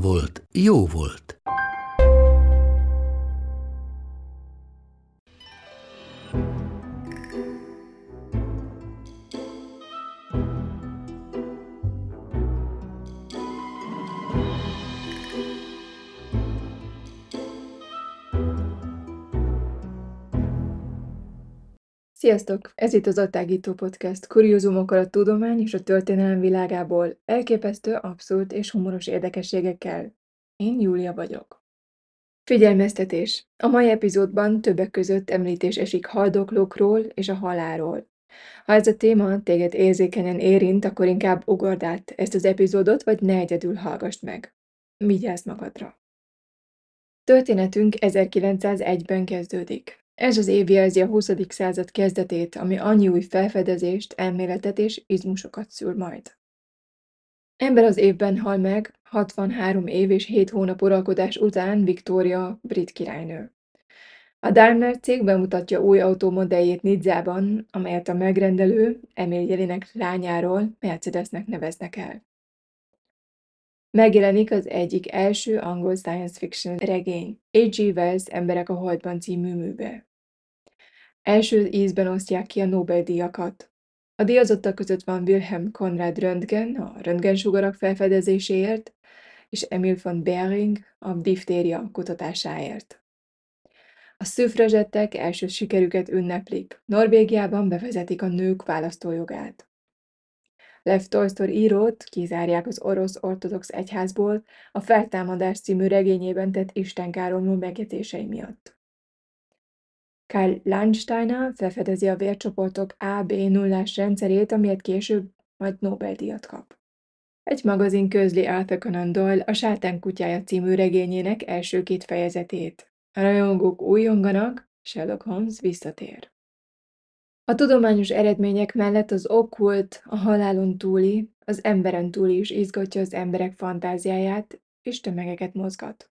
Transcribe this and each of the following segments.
volt, jó volt. Sziasztok! Ez itt az Attágító Podcast, kuriózumokkal a tudomány és a történelem világából, elképesztő, abszurd és humoros érdekességekkel. Én Júlia vagyok. Figyelmeztetés! A mai epizódban többek között említés esik haldoklókról és a halálról. Ha ez a téma téged érzékenyen érint, akkor inkább ugord át ezt az epizódot, vagy ne egyedül hallgass meg. Vigyázz magadra! Történetünk 1901-ben kezdődik. Ez az év jelzi a 20. század kezdetét, ami annyi új felfedezést, elméletet és izmusokat szül majd. Ebben az évben hal meg, 63 év és 7 hónap uralkodás után Viktória, brit királynő. A Daimler cég bemutatja új autómodelljét Nidzában, amelyet a megrendelő, Emil Jelinek lányáról Mercedesnek neveznek el. Megjelenik az egyik első angol science fiction regény, H.G. Wells Emberek a Holdban című műve. Első ízben osztják ki a Nobel-díjakat. A díjazottak között van Wilhelm Conrad Röntgen a röntgensugarak felfedezéséért, és Emil von Behring a diftéria kutatásáért. A szüfrezsettek első sikerüket ünneplik. Norvégiában bevezetik a nők választójogát. Lev Tolstoy írót kizárják az orosz ortodox egyházból a Feltámadás című regényében tett istenkáromló megjegyzései miatt. Karl Landsteiner felfedezi a vércsoportok AB nullás rendszerét, amiért később majd Nobel-díjat kap. Egy magazin közli Arthur Conan Doyle a Sátán kutyája című regényének első két fejezetét. A rajongók újonganak, Sherlock Holmes visszatér. A tudományos eredmények mellett az okkult, a halálon túli, az emberen túli is izgatja az emberek fantáziáját, és tömegeket mozgat.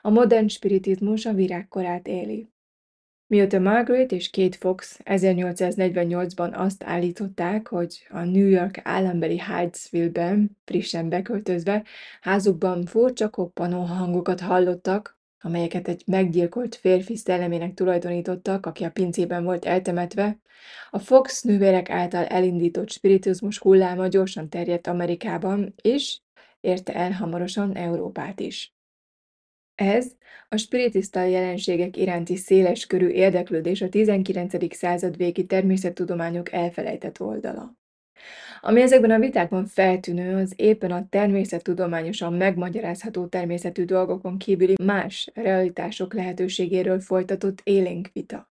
A modern spiritizmus a virágkorát éli. Mióta Margaret és Kate Fox 1848-ban azt állították, hogy a New York állambeli Hydesville-ben, frissen beköltözve, házukban furcsa koppanó hangokat hallottak, amelyeket egy meggyilkolt férfi szellemének tulajdonítottak, aki a pincében volt eltemetve, a Fox nővérek által elindított spiritizmus hulláma gyorsan terjedt Amerikában, és érte el hamarosan Európát is. Ez a spiritista jelenségek iránti széles körű érdeklődés a 19. század végi természettudományok elfelejtett oldala. Ami ezekben a vitákban feltűnő, az éppen a természettudományosan megmagyarázható természetű dolgokon kívüli más realitások lehetőségéről folytatott élénk vita.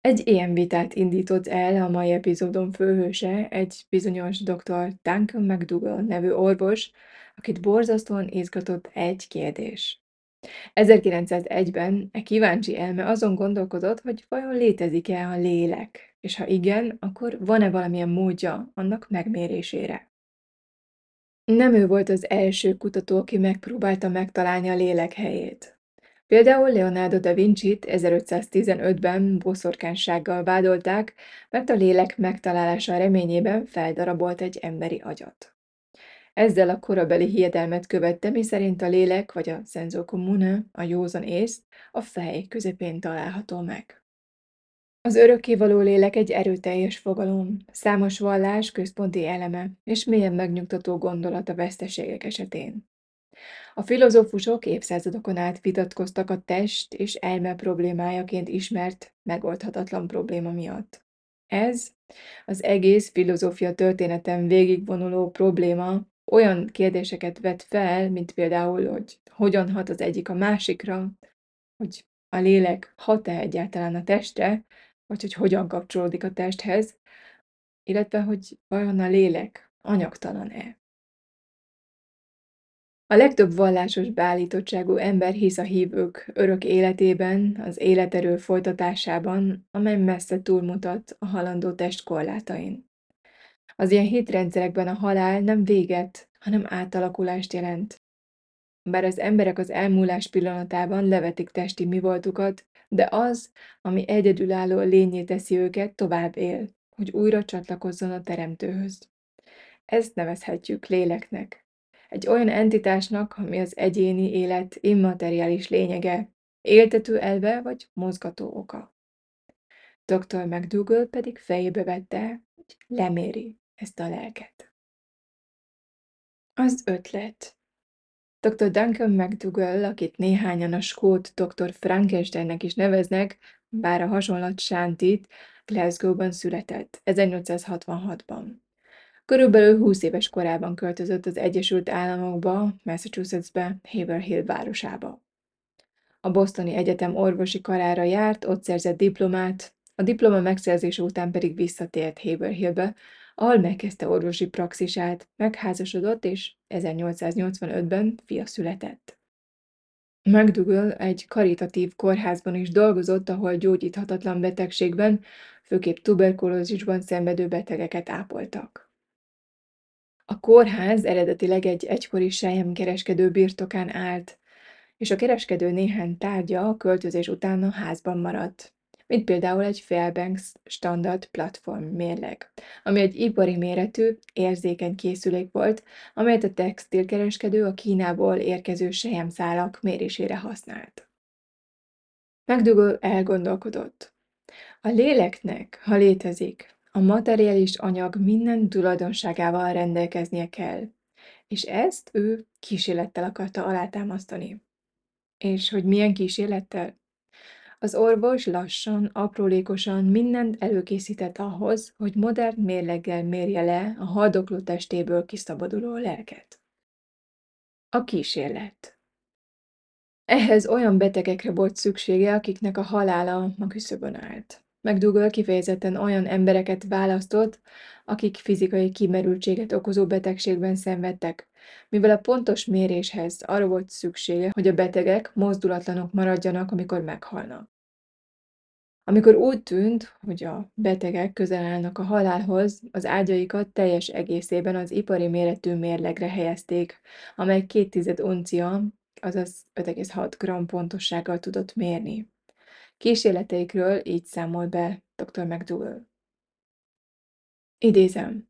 Egy ilyen vitát indított el a mai epizódon főhőse, egy bizonyos dr. Duncan McDougall nevű orvos, akit borzasztóan izgatott egy kérdés. 1901-ben e kíváncsi elme azon gondolkodott, hogy vajon létezik-e a lélek, és ha igen, akkor van-e valamilyen módja annak megmérésére. Nem ő volt az első kutató, aki megpróbálta megtalálni a lélek helyét. Például Leonardo da Vinci-t 1515-ben boszorkánsággal vádolták, mert a lélek megtalálása reményében feldarabolt egy emberi agyat. Ezzel a korabeli hiedelmet követte, miszerint a lélek vagy a senso comune, a józan ész, a fej közepén található meg. Az örökkévaló lélek egy erőteljes fogalom, számos vallás központi eleme, és mélyen megnyugtató gondolat a veszteségek esetén. A filozófusok évszázadokon át vitatkoztak a test és elme problémájaként ismert, megoldhatatlan probléma miatt. Ez az egész filozófia történeten végigvonuló probléma olyan kérdéseket vet fel, mint például, hogy hogyan hat az egyik a másikra, hogy a lélek hat-e egyáltalán a testre, vagy hogy hogyan kapcsolódik a testhez, illetve hogy vajon a lélek anyagtalan-e. A legtöbb vallásos beállítottságú ember hisz a hívők örök életében, az életerő folytatásában, amely messze túlmutat a halandó test korlátain. Az ilyen hitrendszerekben a halál nem véget, hanem átalakulást jelent. Bár az emberek az elmúlás pillanatában levetik testi mi voltukat, de az, ami egyedülálló lényé teszi őket, tovább él, hogy újra csatlakozzon a Teremtőhöz. Ezt nevezhetjük léleknek. Egy olyan entitásnak, ami az egyéni élet immateriális lényege, éltető elve vagy mozgató oka. Dr. McDougall pedig fejébe vette, hogy leméri ezt a lelket. Az ötlet. Dr. Duncan McDougall, akit néhányan a skót dr. Frankensteinnek is neveznek, bár a hasonlat sántít, Glasgow-ban született, 1866-ban. Körülbelül 20 éves korában költözött az Egyesült Államokba, Massachusettsbe, Haverhill városába. A Bostoni Egyetem orvosi karára járt, ott szerzett diplomát, a diploma megszerzése után pedig visszatért Haverhillbe, ahol megkezdte orvosi praxisát, megházasodott, és 1885-ben fia született. McDougall egy karitatív kórházban is dolgozott, ahol gyógyíthatatlan betegségben, főképp tuberkulózisban szenvedő betegeket ápoltak. A kórház eredetileg egy egykori kereskedő birtokán állt, és a kereskedő néhány tárgya a költözés után a házban maradt mint például egy Fairbanks standard platform mérleg, ami egy ipari méretű, érzékeny készülék volt, amelyet a textilkereskedő a Kínából érkező selyemszálak mérésére használt. McDougall elgondolkodott. A léleknek, ha létezik, a materiális anyag minden tulajdonságával rendelkeznie kell, és ezt ő kísérlettel akarta alátámasztani. És hogy milyen kísérlettel? Az orvos lassan, aprólékosan mindent előkészített ahhoz, hogy modern mérleggel mérje le a haldokló testéből kiszabaduló lelket. A kísérlet Ehhez olyan betegekre volt szüksége, akiknek a halála a küszöbön állt. McDougall kifejezetten olyan embereket választott, akik fizikai kimerültséget okozó betegségben szenvedtek, mivel a pontos méréshez arra volt szüksége, hogy a betegek mozdulatlanok maradjanak, amikor meghalnak. Amikor úgy tűnt, hogy a betegek közel állnak a halálhoz, az ágyaikat teljes egészében az ipari méretű mérlegre helyezték, amely 2 uncia, azaz 5,6 g pontossággal tudott mérni. Kísérleteikről így számol be dr. McDougall. Idézem.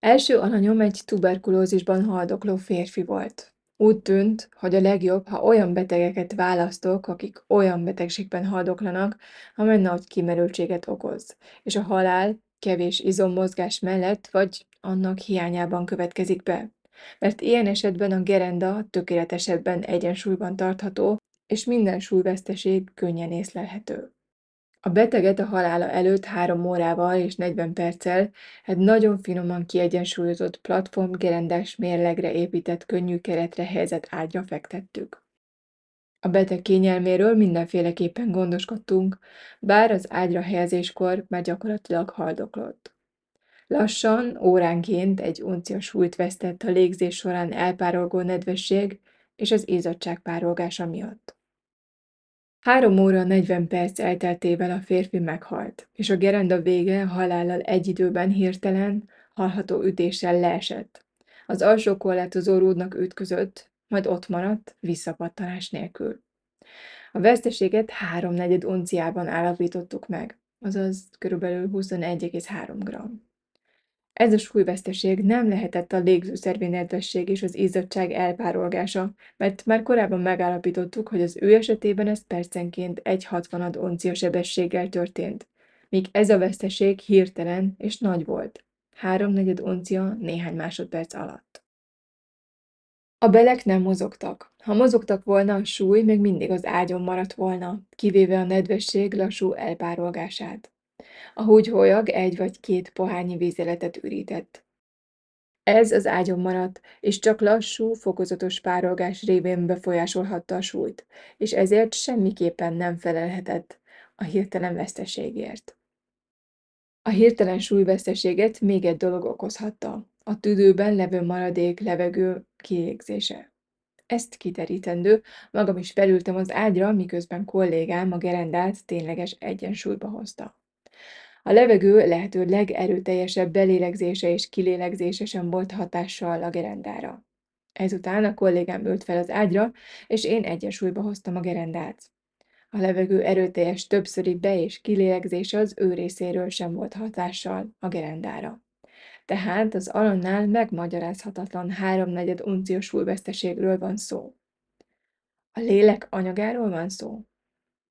Első alanyom egy tuberkulózisban haldokló férfi volt. Úgy tűnt, hogy a legjobb, ha olyan betegeket választok, akik olyan betegségben haldoklanak, amely nagy kimerültséget okoz, és a halál kevés izommozgás mellett vagy annak hiányában következik be. Mert ilyen esetben a gerenda tökéletesebben egyensúlyban tartható, és minden súlyveszteség könnyen észlelhető. A beteget a halála előtt három órával és 40 perccel egy nagyon finoman kiegyensúlyozott platform gerendás mérlegre épített könnyű keretre helyezett ágyra fektettük. A beteg kényelméről mindenféleképpen gondoskodtunk, bár az ágyra helyezéskor már gyakorlatilag haldoklott. Lassan, óránként egy uncia súlyt vesztett a légzés során elpárolgó nedvesség és az izzadság párogása miatt. Három óra 40 perc elteltével a férfi meghalt, és a gerenda vége halállal egy időben hirtelen, hallható ütéssel leesett. Az alsó korlátozó rúdnak ütközött, majd ott maradt, visszapattanás nélkül. A veszteséget háromnegyed unciában állapítottuk meg, azaz körülbelül 21,3 g. Ez a súlyveszteség nem lehetett a légzőszervi nedvesség és az izzadság elpárolgása, mert már korábban megállapítottuk, hogy az ő esetében ez percenként egy hatvanad oncia sebességgel történt, míg ez a veszteség hirtelen és nagy volt, háromnegyed oncia néhány másodperc alatt. A belek nem mozogtak. Ha mozogtak volna, a súly még mindig az ágyon maradt volna, kivéve a nedvesség lassú elpárolgását. A húgyhólyag egy vagy két pohányi vízeletet ürített. Ez az ágyon maradt, és csak lassú, fokozatos párolgás révén befolyásolhatta a súlyt, és ezért semmiképpen nem felelhetett a hirtelen veszteségért. A hirtelen súlyveszteséget még egy dolog okozhatta. a tüdőben levő maradék levegő kilégzése. Ezt kiterítendő, magam is felültem az ágyra, miközben kollégám a gerendát tényleges egyensúlyba hozta. A levegő lehető legerőteljesebb belélegzése és kilélegzése sem volt hatással a gerendára. Ezután a kollégám ült fel az ágyra, és én egyensúlyba hoztam a gerendát. A levegő erőteljes többszöri be- és kilélegzése az ő részéről sem volt hatással a gerendára. Tehát az alannál megmagyarázhatatlan háromnegyed unciós súlyveszteségről van szó. A lélek anyagáról van szó?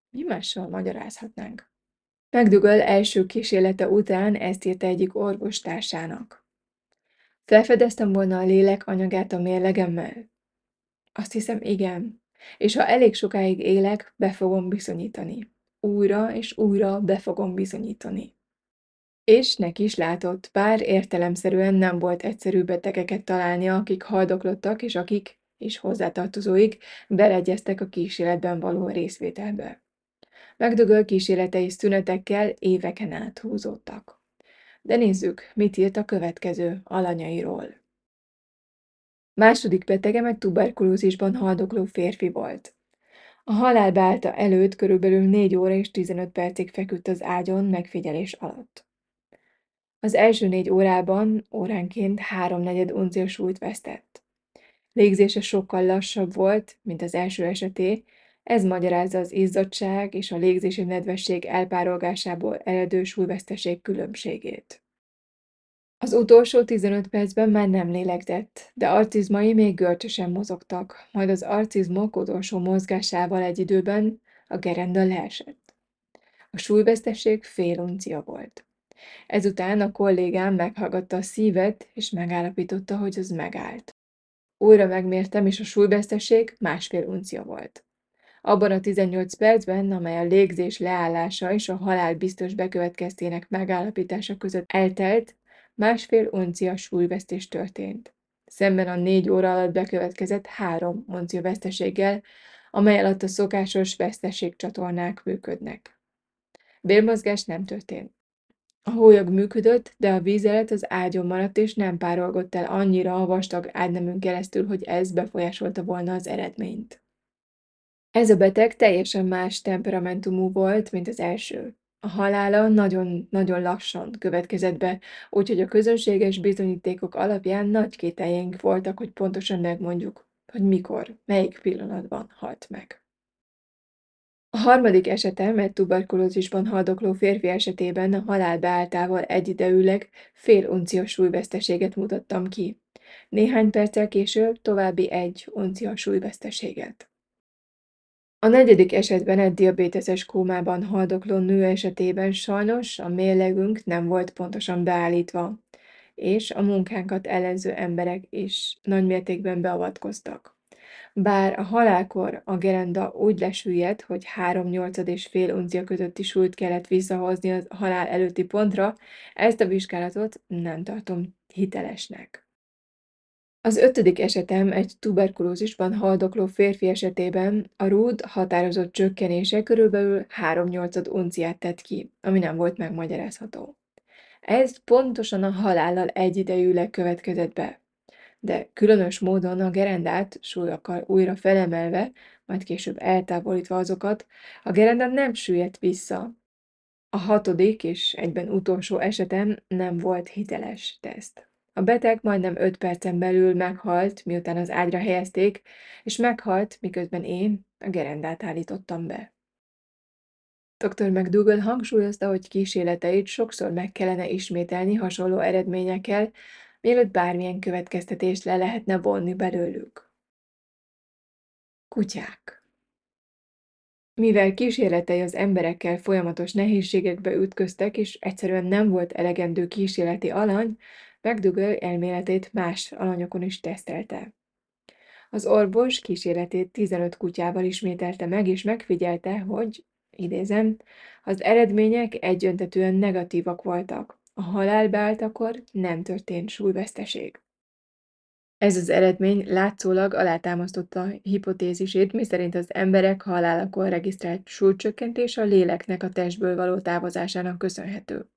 Mi mással magyarázhatnánk? McDougall első kísérlete után ezt írta egyik orvostársának. Felfedeztem volna a lélek anyagát a mérlegemmel? Azt hiszem, igen. És ha elég sokáig élek, be fogom bizonyítani. Újra és újra be fogom bizonyítani. És neki is látott, bár értelemszerűen nem volt egyszerű betegeket találnia, akik haldoklottak, és akik, és hozzátartozóik, beleegyeztek a kísérletben való részvételbe. Megdögöl kísérletei szünetekkel éveken át húzódtak. De nézzük, mit írt a következő alanyairól. Második betege egy tuberkulózisban haldokló férfi volt. A halálbálta előtt körülbelül 4 óra és 15 percig feküdt az ágyon megfigyelés alatt. Az első négy órában óránként háromnegyed uncia súlyt vesztett. Légzése sokkal lassabb volt, mint az első eseté, ez magyarázza az izzadság és a légzési nedvesség elpárolgásából eredő súlyveszteség különbségét. Az utolsó 15 percben már nem lélegzett, de arcizmai még görcsösen mozogtak, majd az arcizmok utolsó mozgásával egy időben a gerenda leesett. A súlyveszteség fél uncia volt. Ezután a kollégám meghallgatta a szívet, és megállapította, hogy az megállt. Újra megmértem, és a súlyveszteség másfél uncia volt. Abban a 18 percben, amely a légzés leállása és a halál biztos bekövetkeztének megállapítása között eltelt, másfél uncia súlyvesztés történt. Szemben a négy óra alatt bekövetkezett három uncia veszteséggel, amely alatt a szokásos veszteségcsatornák működnek. Vérmozgás nem történt. A hólyag működött, de a vízelet az ágyon maradt, és nem párolgott el annyira a vastag ágyneműn keresztül, hogy ez befolyásolta volna az eredményt. Ez a beteg teljesen más temperamentumú volt, mint az első. A halála nagyon-nagyon lassan következett be, úgyhogy a közönséges bizonyítékok alapján nagy kételjeink voltak, hogy pontosan megmondjuk, hogy mikor, melyik pillanatban halt meg. A harmadik esetem egy tuberkulózisban haldokló férfi esetében a halál beálltával egyidejűleg fél uncia súlyveszteséget mutattam ki. Néhány perccel később további egy uncia súlyveszteséget. A negyedik esetben egy diabéteses kómában haldokló nő esetében sajnos a mérlegünk nem volt pontosan beállítva, és a munkánkat ellenző emberek is nagymértékben beavatkoztak. Bár a halálkor a gerenda úgy lesüllyedt, hogy három nyolcad és fél uncia közötti súlyt kellett visszahozni a halál előtti pontra, ezt a vizsgálatot nem tartom hitelesnek. Az ötödik esetem egy tuberkulózisban haldokló férfi esetében a rúd határozott csökkenése körülbelül 3-8 unciát tett ki, ami nem volt megmagyarázható. Ez pontosan a halállal egyidejűleg következett be, de különös módon a gerendát súlyokkal újra felemelve, majd később eltávolítva azokat, a gerenda nem süllyedt vissza. A hatodik és egyben utolsó esetem nem volt hiteles teszt. A beteg majdnem öt percen belül meghalt, miután az ágyra helyezték, és meghalt, miközben én a gerendát állítottam be. Dr. McDougall hangsúlyozta, hogy kísérleteit sokszor meg kellene ismételni hasonló eredményekkel, mielőtt bármilyen következtetést le lehetne vonni belőlük. Kutyák Mivel kísérletei az emberekkel folyamatos nehézségekbe ütköztek, és egyszerűen nem volt elegendő kísérleti alany, McDougall elméletét más alanyokon is tesztelte. Az orvos kísérletét 15 kutyával ismételte meg, és megfigyelte, hogy, idézem, az eredmények egyöntetűen negatívak voltak. A halál beálltakor nem történt súlyveszteség. Ez az eredmény látszólag alátámasztotta hipotézisét, miszerint az emberek halálakor regisztrált súlycsökkentés a léleknek a testből való távozásának köszönhető.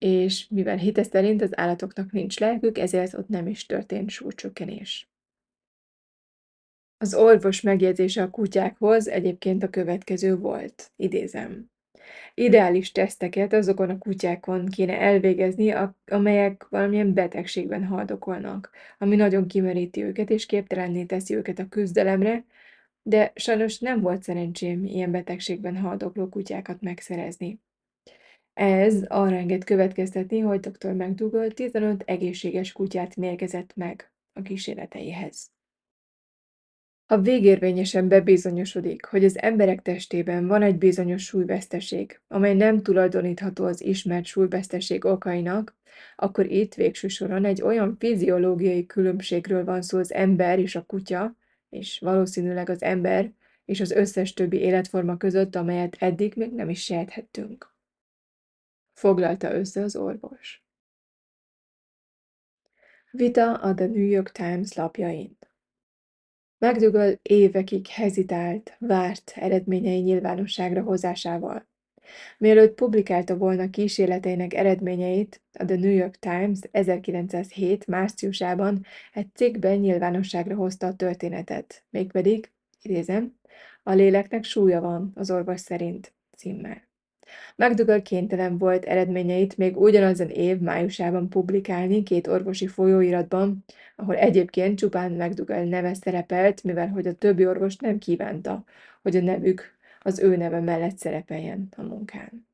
És mivel hite szerint az állatoknak nincs lelkük, ezért ott nem is történt súlycsökkenés. Az orvos megjegyzése a kutyákhoz egyébként a következő volt, idézem. Ideális teszteket azokon a kutyákon kéne elvégezni, amelyek valamilyen betegségben haldokolnak, ami nagyon kimeríti őket és képtelenné teszi őket a küzdelemre, de sajnos nem volt szerencsém ilyen betegségben haldokló kutyákat megszerezni. Ez arra enged következtetni, hogy dr. McDougall 15 egészséges kutyát mérgezett meg a kísérleteihez. Ha végérvényesen bebizonyosodik, hogy az emberek testében van egy bizonyos súlyveszteség, amely nem tulajdonítható az ismert súlyveszteség okainak, akkor itt végső soron egy olyan fiziológiai különbségről van szó az ember és a kutya, és valószínűleg az ember és az összes többi életforma között, amelyet eddig még nem is sejthettünk. Foglalta össze az orvos. Vita a The New York Times lapjain. McDougall évekig hezitált, várt eredményei nyilvánosságra hozásával. Mielőtt publikálta volna kísérleteinek eredményeit, a The New York Times 1907. márciusában egy cikkben nyilvánosságra hozta a történetet, mégpedig, idézem, a léleknek súlya van, az orvos szerint, címmel. McDougall kénytelen volt eredményeit még ugyanazon év májusában publikálni két orvosi folyóiratban, ahol egyébként csupán McDougall neve szerepelt, mivel hogy a többi orvos nem kívánta, hogy a nevük az ő neve mellett szerepeljen a munkán.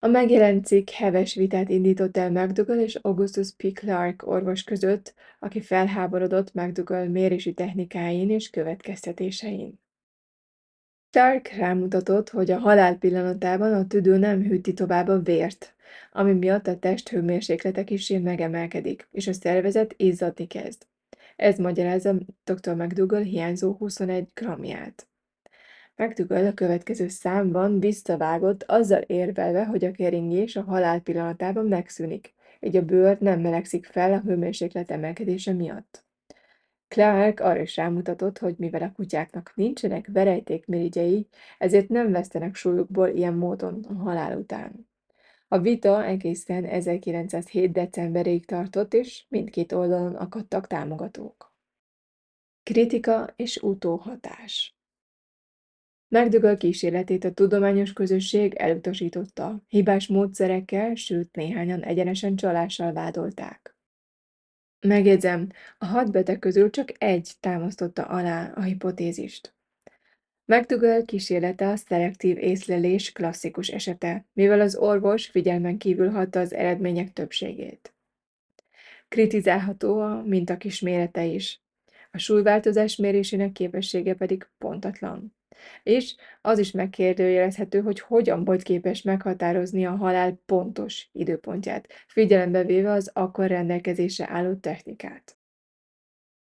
A megjelent cikk heves vitát indított el McDougall és Augustus P. Clark orvos között, aki felháborodott McDougall mérési technikáin és következtetésein. Stark rámutatott, hogy a halál pillanatában a tüdő nem hűti tovább a vért, ami miatt a test hőmérséklete kissé megemelkedik, és a szervezet izzadni kezd. Ez magyarázza dr. McDougall hiányzó 21 grammját. McDougall a következő számban visszavágott, azzal érvelve, hogy a keringés a halál pillanatában megszűnik, így a bőr nem melegszik fel a hőmérséklet emelkedése miatt. Clark arra is rámutatott, hogy mivel a kutyáknak nincsenek verejtékmirigyei, ezért nem vesztenek súlyukból ilyen módon a halál után. A vita egészen 1907. decemberéig tartott, és mindkét oldalon akadtak támogatók. Kritika és utóhatás McDougall kísérletét a tudományos közösség elutasította, hibás módszerekkel, sőt néhányan egyenesen csalással vádolták. Megjegyzem, a hat beteg közül csak egy támasztotta alá a hipotézist. McDougall kísérlete a szelektív észlelés klasszikus esete, mivel az orvos figyelmen kívül hagyta az eredmények többségét. Kritizálható a mintakis mérete is. A súlyváltozás mérésének képessége pedig pontatlan. És az is megkérdőjelezhető, hogy hogyan volt képes meghatározni a halál pontos időpontját, figyelembe véve az akkor rendelkezésre álló technikát.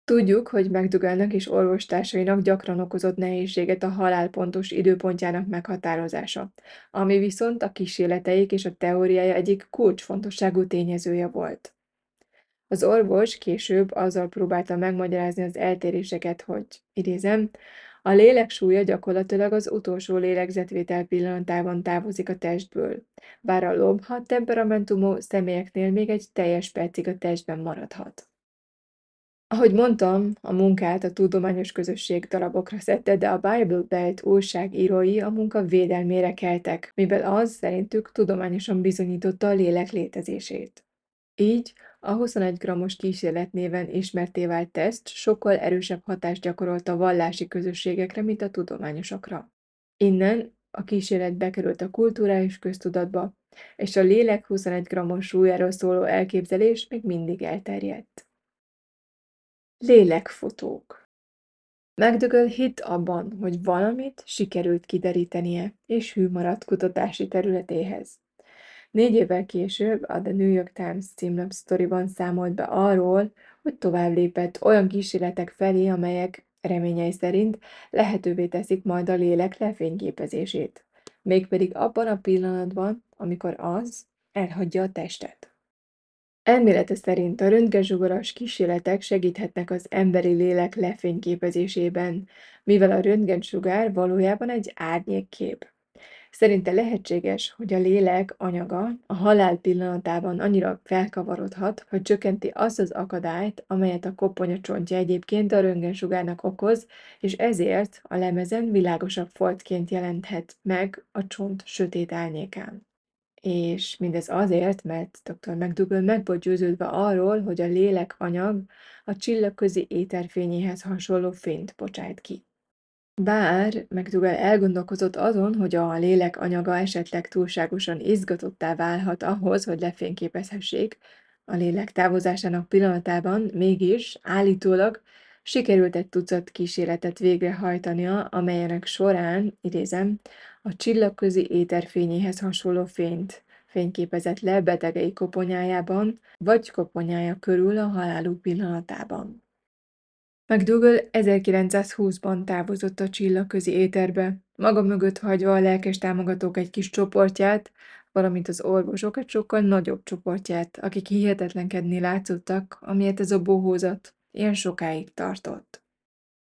Tudjuk, hogy McDougallnak és orvostársainak gyakran okozott nehézséget a halál pontos időpontjának meghatározása, ami viszont a kísérleteik és a teóriája egyik kulcsfontosságú tényezője volt. Az orvos később azzal próbálta megmagyarázni az eltéréseket, hogy, idézem, a lélek súlya gyakorlatilag az utolsó lélegzetvétel pillanatában távozik a testből, bár a lomha temperamentumú személyeknél még egy teljes percig a testben maradhat. Ahogy mondtam, a munkát a tudományos közösség darabokra szedte, de a Bible Belt újságírói a munka védelmére keltek, mivel az szerintük tudományosan bizonyította a lélek létezését. Így a 21 grammos kísérlet néven ismerté vált teszt sokkal erősebb hatást gyakorolt a vallási közösségekre, mint a tudományosokra. Innen a kísérlet bekerült a kulturális köztudatba, és a lélek 21 grammos súlyáról szóló elképzelés még mindig elterjedt. Lélekfotók McDougall hitt abban, hogy valamit sikerült kiderítenie, és hű maradt kutatási területéhez. Négy évvel később a The New York Times címlap sztoriban számolt be arról, hogy tovább lépett olyan kísérletek felé, amelyek reményei szerint lehetővé teszik majd a lélek lefényképezését, mégpedig abban a pillanatban, amikor az elhagyja a testet. Elmélete szerint a röntgenzsugaras kísérletek segíthetnek az emberi lélek lefényképezésében, mivel a röntgensugár valójában egy árnyékkép. Szerinte lehetséges, hogy a lélek anyaga a halál pillanatában annyira felkavarodhat, hogy csökkenti azt az akadályt, amelyet a koponya csontja egyébként a röntgensugárnak okoz, és ezért a lemezen világosabb foltként jelenthet meg a csont sötét árnyékán. És mindez azért, mert dr. McDougall meg volt győződve arról, hogy a lélek anyag a csillagközi éterfényéhez hasonló fényt bocsájt ki. Bár McDougall elgondolkozott azon, hogy a lélek anyaga esetleg túlságosan izgatottá válhat ahhoz, hogy lefényképezhessék, a lélek távozásának pillanatában mégis állítólag sikerült egy tucat kísérletet végrehajtania, amelyenek során, idézem, a csillagközi éterfényéhez hasonló fényt fényképezett le betegei koponyájában, vagy koponyája körül a haláluk pillanatában. McDougall 1920-ban távozott a csillagközi éterbe, maga mögött hagyva a lelkes támogatók egy kis csoportját, valamint az orvosok egy sokkal nagyobb csoportját, akik hihetetlenkedni látszottak, amiért ez a bohózat ilyen sokáig tartott.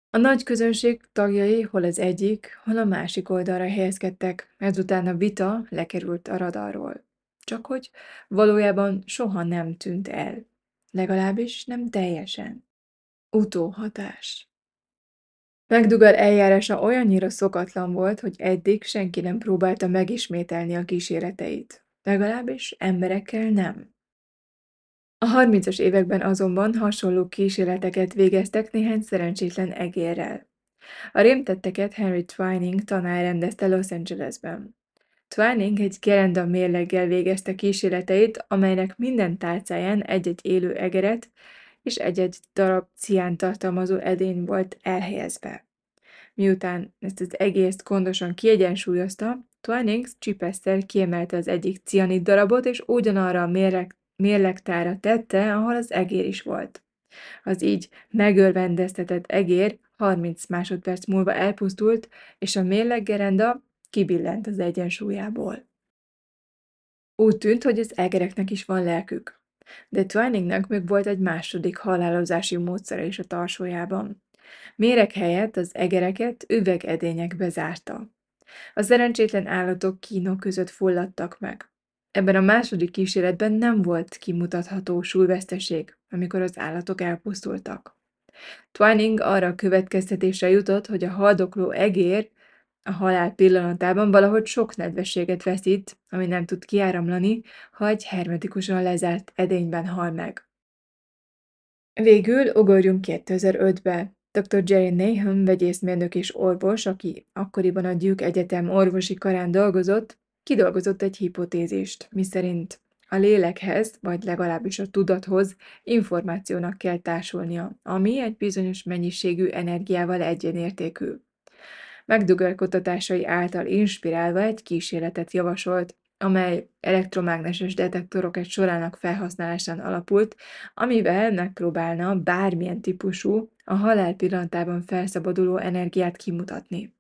A nagy közönség tagjai hol az egyik, hol a másik oldalra helyezkedtek, ezután a vita lekerült a radarról. Csak hogy valójában soha nem tűnt el. Legalábbis nem teljesen. Utóhatás. McDougall eljárása olyannyira szokatlan volt, hogy eddig senki nem próbálta megismételni a kíséreteit. Legalábbis emberekkel nem. A 30-as években azonban hasonló kísérleteket végeztek néhány szerencsétlen egérrel. A rémtetteket Henry Twining tanár rendezte Los Angelesben. Twining egy gerenda mérleggel végezte kísérleteit, amelynek minden tálcáján egy-egy élő egeret és egy-egy darab cián tartalmazó edény volt elhelyezve. Miután ezt az egészt gondosan kiegyensúlyozta, Twining csipesztel kiemelte az egyik cianid darabot, és ugyanarra a mérleg mérlegtára tette, ahol az egér is volt. Az így megörvendeztetett egér 30 másodperc múlva elpusztult, és a mérleggerenda kibillent az egyensúlyából. Úgy tűnt, hogy az egereknek is van lelkük. De Twiningnek még volt egy második halálozási módszere is a tarsójában. Méreg helyett az egereket üvegedényekbe zárta. A szerencsétlen állatok kínok között fulladtak meg. Ebben a második kísérletben nem volt kimutatható súlyveszteség, amikor az állatok elpusztultak. Twining arra a következtetésre jutott, hogy a haldokló egér a halál pillanatában valahogy sok nedvességet veszít, ami nem tud kiáramlani, ha egy hermetikusan lezárt edényben hal meg. Végül ugorjunk 2005-be. Dr. Jerry Nahum, vegyészmérnök és orvos, aki akkoriban a Duke Egyetem orvosi karán dolgozott, Kidolgozott egy hipotézist, miszerint a lélekhez, vagy legalábbis a tudathoz információnak kell társulnia, ami egy bizonyos mennyiségű energiával egyenértékű. McDougall által inspirálva egy kísérletet javasolt, amely elektromágneses detektorok egy sorának felhasználásán alapult, amivel megpróbálna bármilyen típusú, a halál pillanatában felszabaduló energiát kimutatni.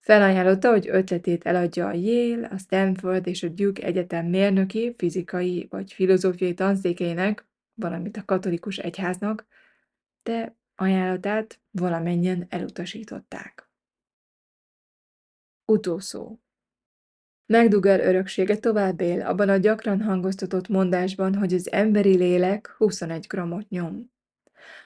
Felajánlotta, hogy ötletét eladja a Yale, a Stanford és a Duke Egyetem mérnöki, fizikai vagy filozófiai tanszékeinek, valamint a katolikus egyháznak, de ajánlatát valamennyien elutasították. Utószó McDougall öröksége tovább él abban a gyakran hangoztatott mondásban, hogy az emberi lélek 21 grammot nyom.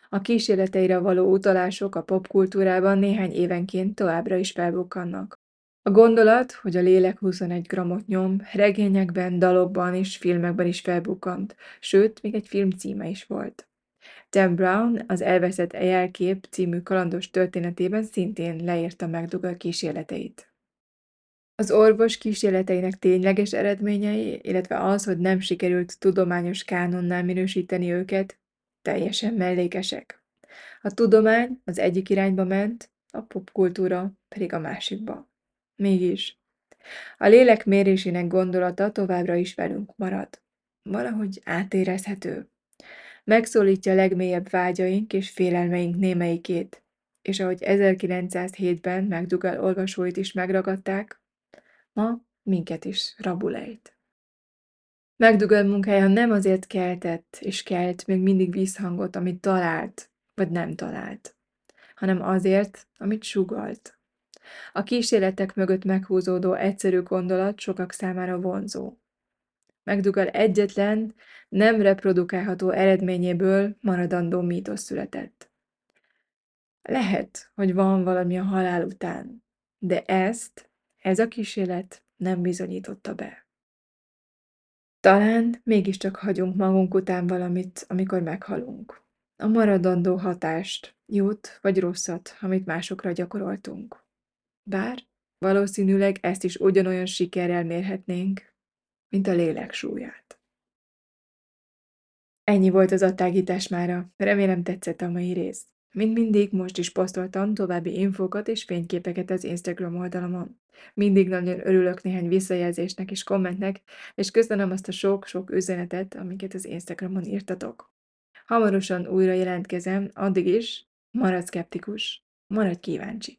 A kísérleteire való utalások a popkultúrában néhány évenként továbbra is felbukkannak. A gondolat, hogy a lélek 21 grammot nyom, regényekben, dalokban és filmekben is felbukkant, sőt, még egy film címe is volt. Dan Brown az Elveszett jelkép című kalandos történetében szintén leírta McDougall kísérleteit. Az orvos kísérleteinek tényleges eredményei, illetve az, hogy nem sikerült tudományos kánonnál minősíteni őket, teljesen mellékesek. A tudomány az egyik irányba ment, a popkultúra pedig a másikba. Mégis, a lélek mérésének gondolata továbbra is velünk marad. Valahogy átérezhető. Megszólítja legmélyebb vágyaink és félelmeink némeikét, és ahogy 1907-ben McDougall olvasóit is megragadták, ma minket is rabulejt. McDougall munkája nem azért keltett és kelt még mindig visszhangot, amit talált, vagy nem talált, hanem azért, amit sugalt. A kísérletek mögött meghúzódó egyszerű gondolat sokak számára vonzó. McDougall egyetlen, nem reprodukálható eredményéből maradandó mítosz született. Lehet, hogy van valami a halál után, de ezt, ez a kísérlet nem bizonyította be. Talán mégiscsak hagyunk magunk után valamit, amikor meghalunk. A maradandó hatást, jót vagy rosszat, amit másokra gyakoroltunk. Bár valószínűleg ezt is ugyanolyan sikerrel mérhetnénk, mint a lélek súlyát. Ennyi volt az attágítás mára, remélem tetszett a mai rész. Mint mindig, most is posztoltam további infókat és fényképeket az Instagram oldalamon. Mindig nagyon örülök néhány visszajelzésnek és kommentnek, és köszönöm azt a sok-sok üzenetet, amiket az Instagramon írtatok. Hamarosan újra jelentkezem, addig is maradj szkeptikus, maradj kíváncsi.